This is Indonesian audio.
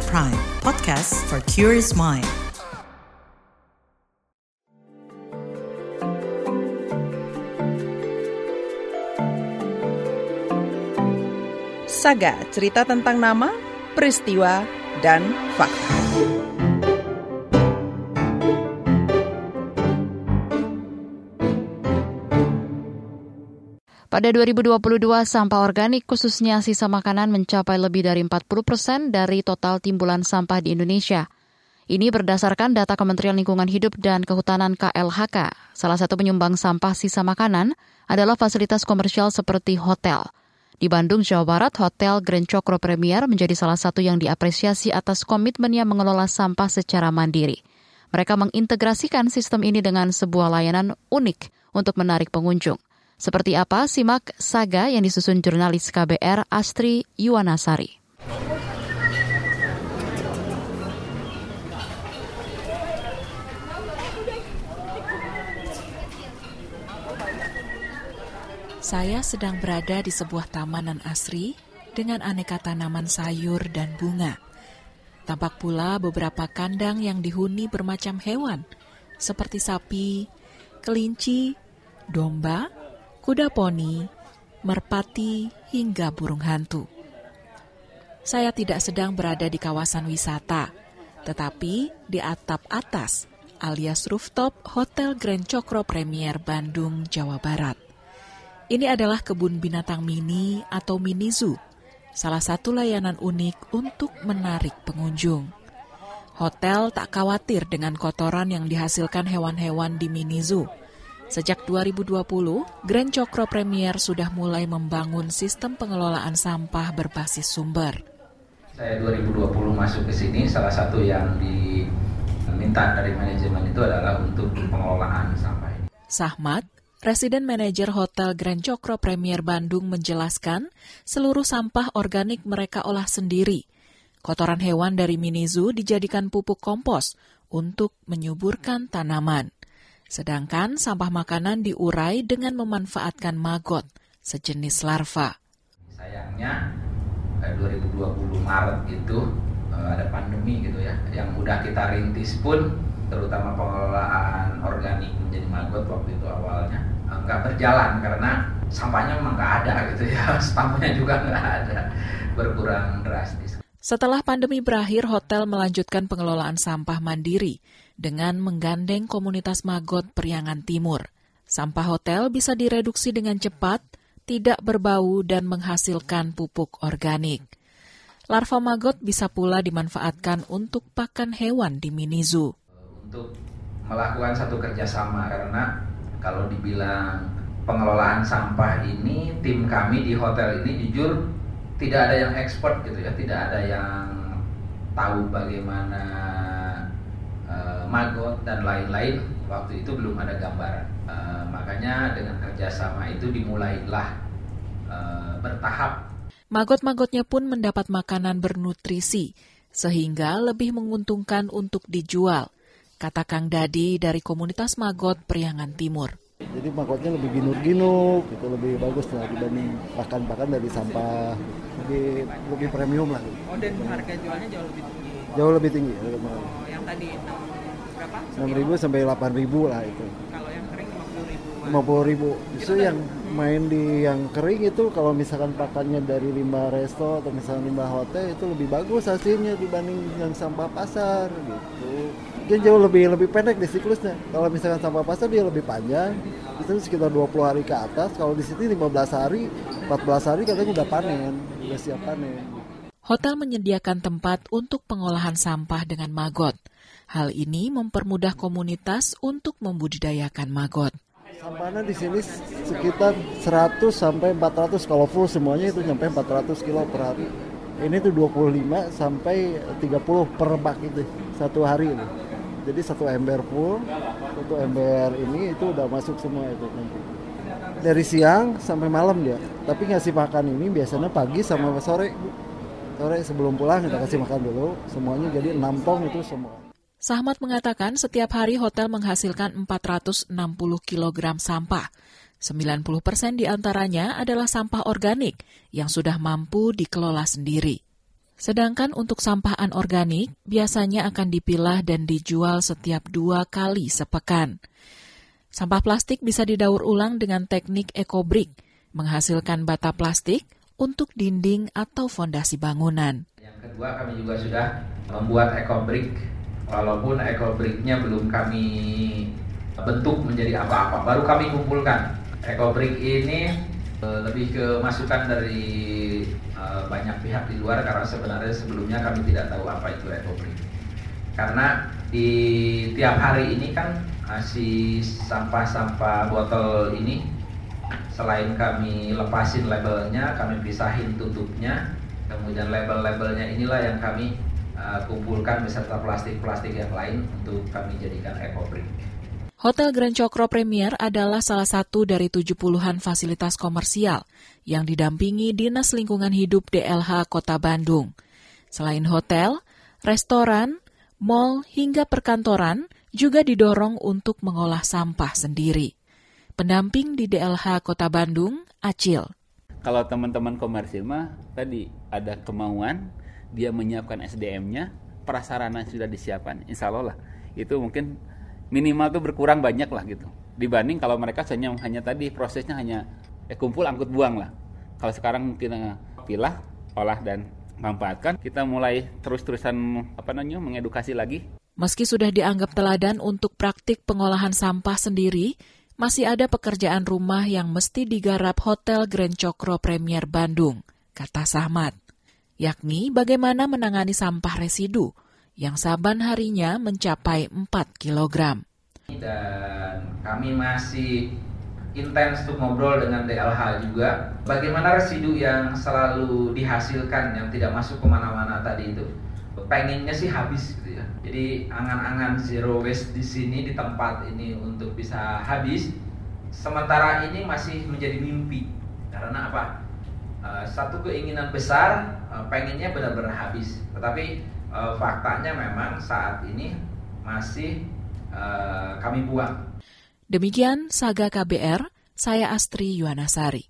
at Prime, podcast for curious mind. Saga, cerita tentang nama, peristiwa, dan fakta. Pada 2022, sampah organik khususnya sisa makanan mencapai lebih dari 40 persen dari total timbulan sampah di Indonesia. Ini berdasarkan data Kementerian Lingkungan Hidup dan Kehutanan KLHK. Salah satu penyumbang sampah sisa makanan adalah fasilitas komersial seperti hotel. Di Bandung, Jawa Barat, Hotel Grand Cokro Premier menjadi salah satu yang diapresiasi atas komitmennya mengelola sampah secara mandiri. Mereka mengintegrasikan sistem ini dengan sebuah layanan unik untuk menarik pengunjung. Seperti apa, simak saga yang disusun jurnalis KBR Astri Yuwanasari. Saya sedang berada di sebuah tamanan asri dengan aneka tanaman sayur dan bunga. Tampak pula beberapa kandang yang dihuni bermacam hewan, seperti sapi, kelinci, domba, kuda poni, merpati, hingga burung hantu. Saya tidak sedang berada di kawasan wisata, tetapi di atap atas alias rooftop Hotel Grand Cokro Premier Bandung, Jawa Barat. Ini adalah kebun binatang mini atau mini zoo, salah satu layanan unik untuk menarik pengunjung. Hotel tak khawatir dengan kotoran yang dihasilkan hewan-hewan di mini zoo. Sejak 2020, Grand Cokro Premier sudah mulai membangun sistem pengelolaan sampah berbasis sumber. Saya 2020 masuk ke sini, salah satu yang diminta dari manajemen itu adalah untuk pengelolaan sampah ini. Sahmat, Residen Manajer Hotel Grand Cokro Premier Bandung menjelaskan seluruh sampah organik mereka olah sendiri. Kotoran hewan dari mini zoo dijadikan pupuk kompos untuk menyuburkan tanaman. Sedangkan sampah makanan diurai dengan memanfaatkan maggot, sejenis larva. Sayangnya 2020 Maret itu ada pandemi gitu ya, yang udah kita rintis pun terutama pengelolaan organik menjadi maggot waktu itu awalnya nggak berjalan karena sampahnya memang nggak ada gitu ya sampahnya juga nggak ada berkurang drastis. Setelah pandemi berakhir, hotel melanjutkan pengelolaan sampah mandiri dengan menggandeng komunitas maggot Priangan Timur. Sampah hotel bisa direduksi dengan cepat, tidak berbau, dan menghasilkan pupuk organik. Larva maggot bisa pula dimanfaatkan untuk pakan hewan di mini zoo untuk melakukan satu kerjasama karena kalau dibilang pengelolaan sampah ini tim kami di hotel ini jujur tidak ada yang ekspor gitu ya tidak ada yang tahu bagaimana maggot dan lain-lain waktu itu belum ada gambaran uh, makanya dengan kerjasama itu dimulailah uh, bertahap Maggot-maggotnya pun mendapat makanan bernutrisi, sehingga lebih menguntungkan untuk dijual kata Kang Dadi dari komunitas Magot Priangan Timur. Jadi magotnya lebih ginur-ginuk, itu lebih bagus lah dibanding pakan-pakan dari sampah, lebih lebih premium lah. Oh dan harga jualnya jauh lebih tinggi. Jauh lebih tinggi. Oh, yang tadi 6 berapa? 6 ribu sampai 8 ribu lah itu. Kalau yang kering 50 ribu. 50 ribu. Justru yang main di yang kering itu kalau misalkan pakannya dari limbah resto atau misalnya limbah hotel itu lebih bagus hasilnya dibanding yang sampah pasar gitu dia jauh lebih lebih pendek di siklusnya. Kalau misalkan sampah pasar dia lebih panjang, itu sekitar 20 hari ke atas. Kalau di sini 15 hari, 14 hari katanya udah panen, udah siap panen. Hotel menyediakan tempat untuk pengolahan sampah dengan maggot. Hal ini mempermudah komunitas untuk membudidayakan maggot. Sampahnya di sini sekitar 100 sampai 400 kalau full semuanya itu nyampe 400 kilo per hari. Ini tuh 25 sampai 30 per bak itu satu hari ini jadi satu ember full satu ember ini itu udah masuk semua itu nanti dari siang sampai malam dia tapi ngasih makan ini biasanya pagi sama sore sore sebelum pulang kita kasih makan dulu semuanya jadi enam tong itu semua Sahmat mengatakan setiap hari hotel menghasilkan 460 kg sampah. 90 persen di antaranya adalah sampah organik yang sudah mampu dikelola sendiri. Sedangkan untuk sampah anorganik biasanya akan dipilah dan dijual setiap dua kali sepekan. Sampah plastik bisa didaur ulang dengan teknik ekobrik, menghasilkan bata plastik untuk dinding atau fondasi bangunan. Yang kedua kami juga sudah membuat ekobrik, walaupun ekobriknya belum kami bentuk menjadi apa-apa, baru kami kumpulkan. Ekobrik ini eh, lebih ke masukan dari Eh, banyak pihak di luar karena sebenarnya sebelumnya kami tidak tahu apa itu ekobrik. Karena di tiap hari ini kan si sampah-sampah botol ini selain kami lepasin labelnya, kami pisahin tutupnya, kemudian label-labelnya inilah yang kami uh, kumpulkan beserta plastik-plastik yang lain untuk kami jadikan ekobrik. Hotel Grand Cokro Premier adalah salah satu dari tujuh puluhan fasilitas komersial yang didampingi Dinas Lingkungan Hidup DLH Kota Bandung. Selain hotel, restoran, mal hingga perkantoran juga didorong untuk mengolah sampah sendiri. Pendamping di DLH Kota Bandung, Acil. Kalau teman-teman komersil mah tadi ada kemauan, dia menyiapkan SDM-nya, prasarana sudah disiapkan, insya Allah lah. Itu mungkin minimal tuh berkurang banyak lah gitu dibanding kalau mereka hanya hanya tadi prosesnya hanya eh, kumpul angkut buang lah kalau sekarang kita eh, pilah olah dan manfaatkan kita mulai terus-terusan apa namanya mengedukasi lagi meski sudah dianggap teladan untuk praktik pengolahan sampah sendiri masih ada pekerjaan rumah yang mesti digarap Hotel Grand Cokro Premier Bandung, kata Sahmat, yakni bagaimana menangani sampah residu yang saban harinya mencapai 4 kg. Dan kami masih intens untuk ngobrol dengan DLH juga bagaimana residu yang selalu dihasilkan yang tidak masuk ke mana-mana tadi itu pengennya sih habis gitu ya. Jadi angan-angan zero waste di sini di tempat ini untuk bisa habis. Sementara ini masih menjadi mimpi. Karena apa? Uh, satu keinginan besar uh, pengennya benar-benar habis. Tetapi uh, faktanya memang saat ini masih kami buang. Demikian Saga KBR, saya Astri Yuwanasari.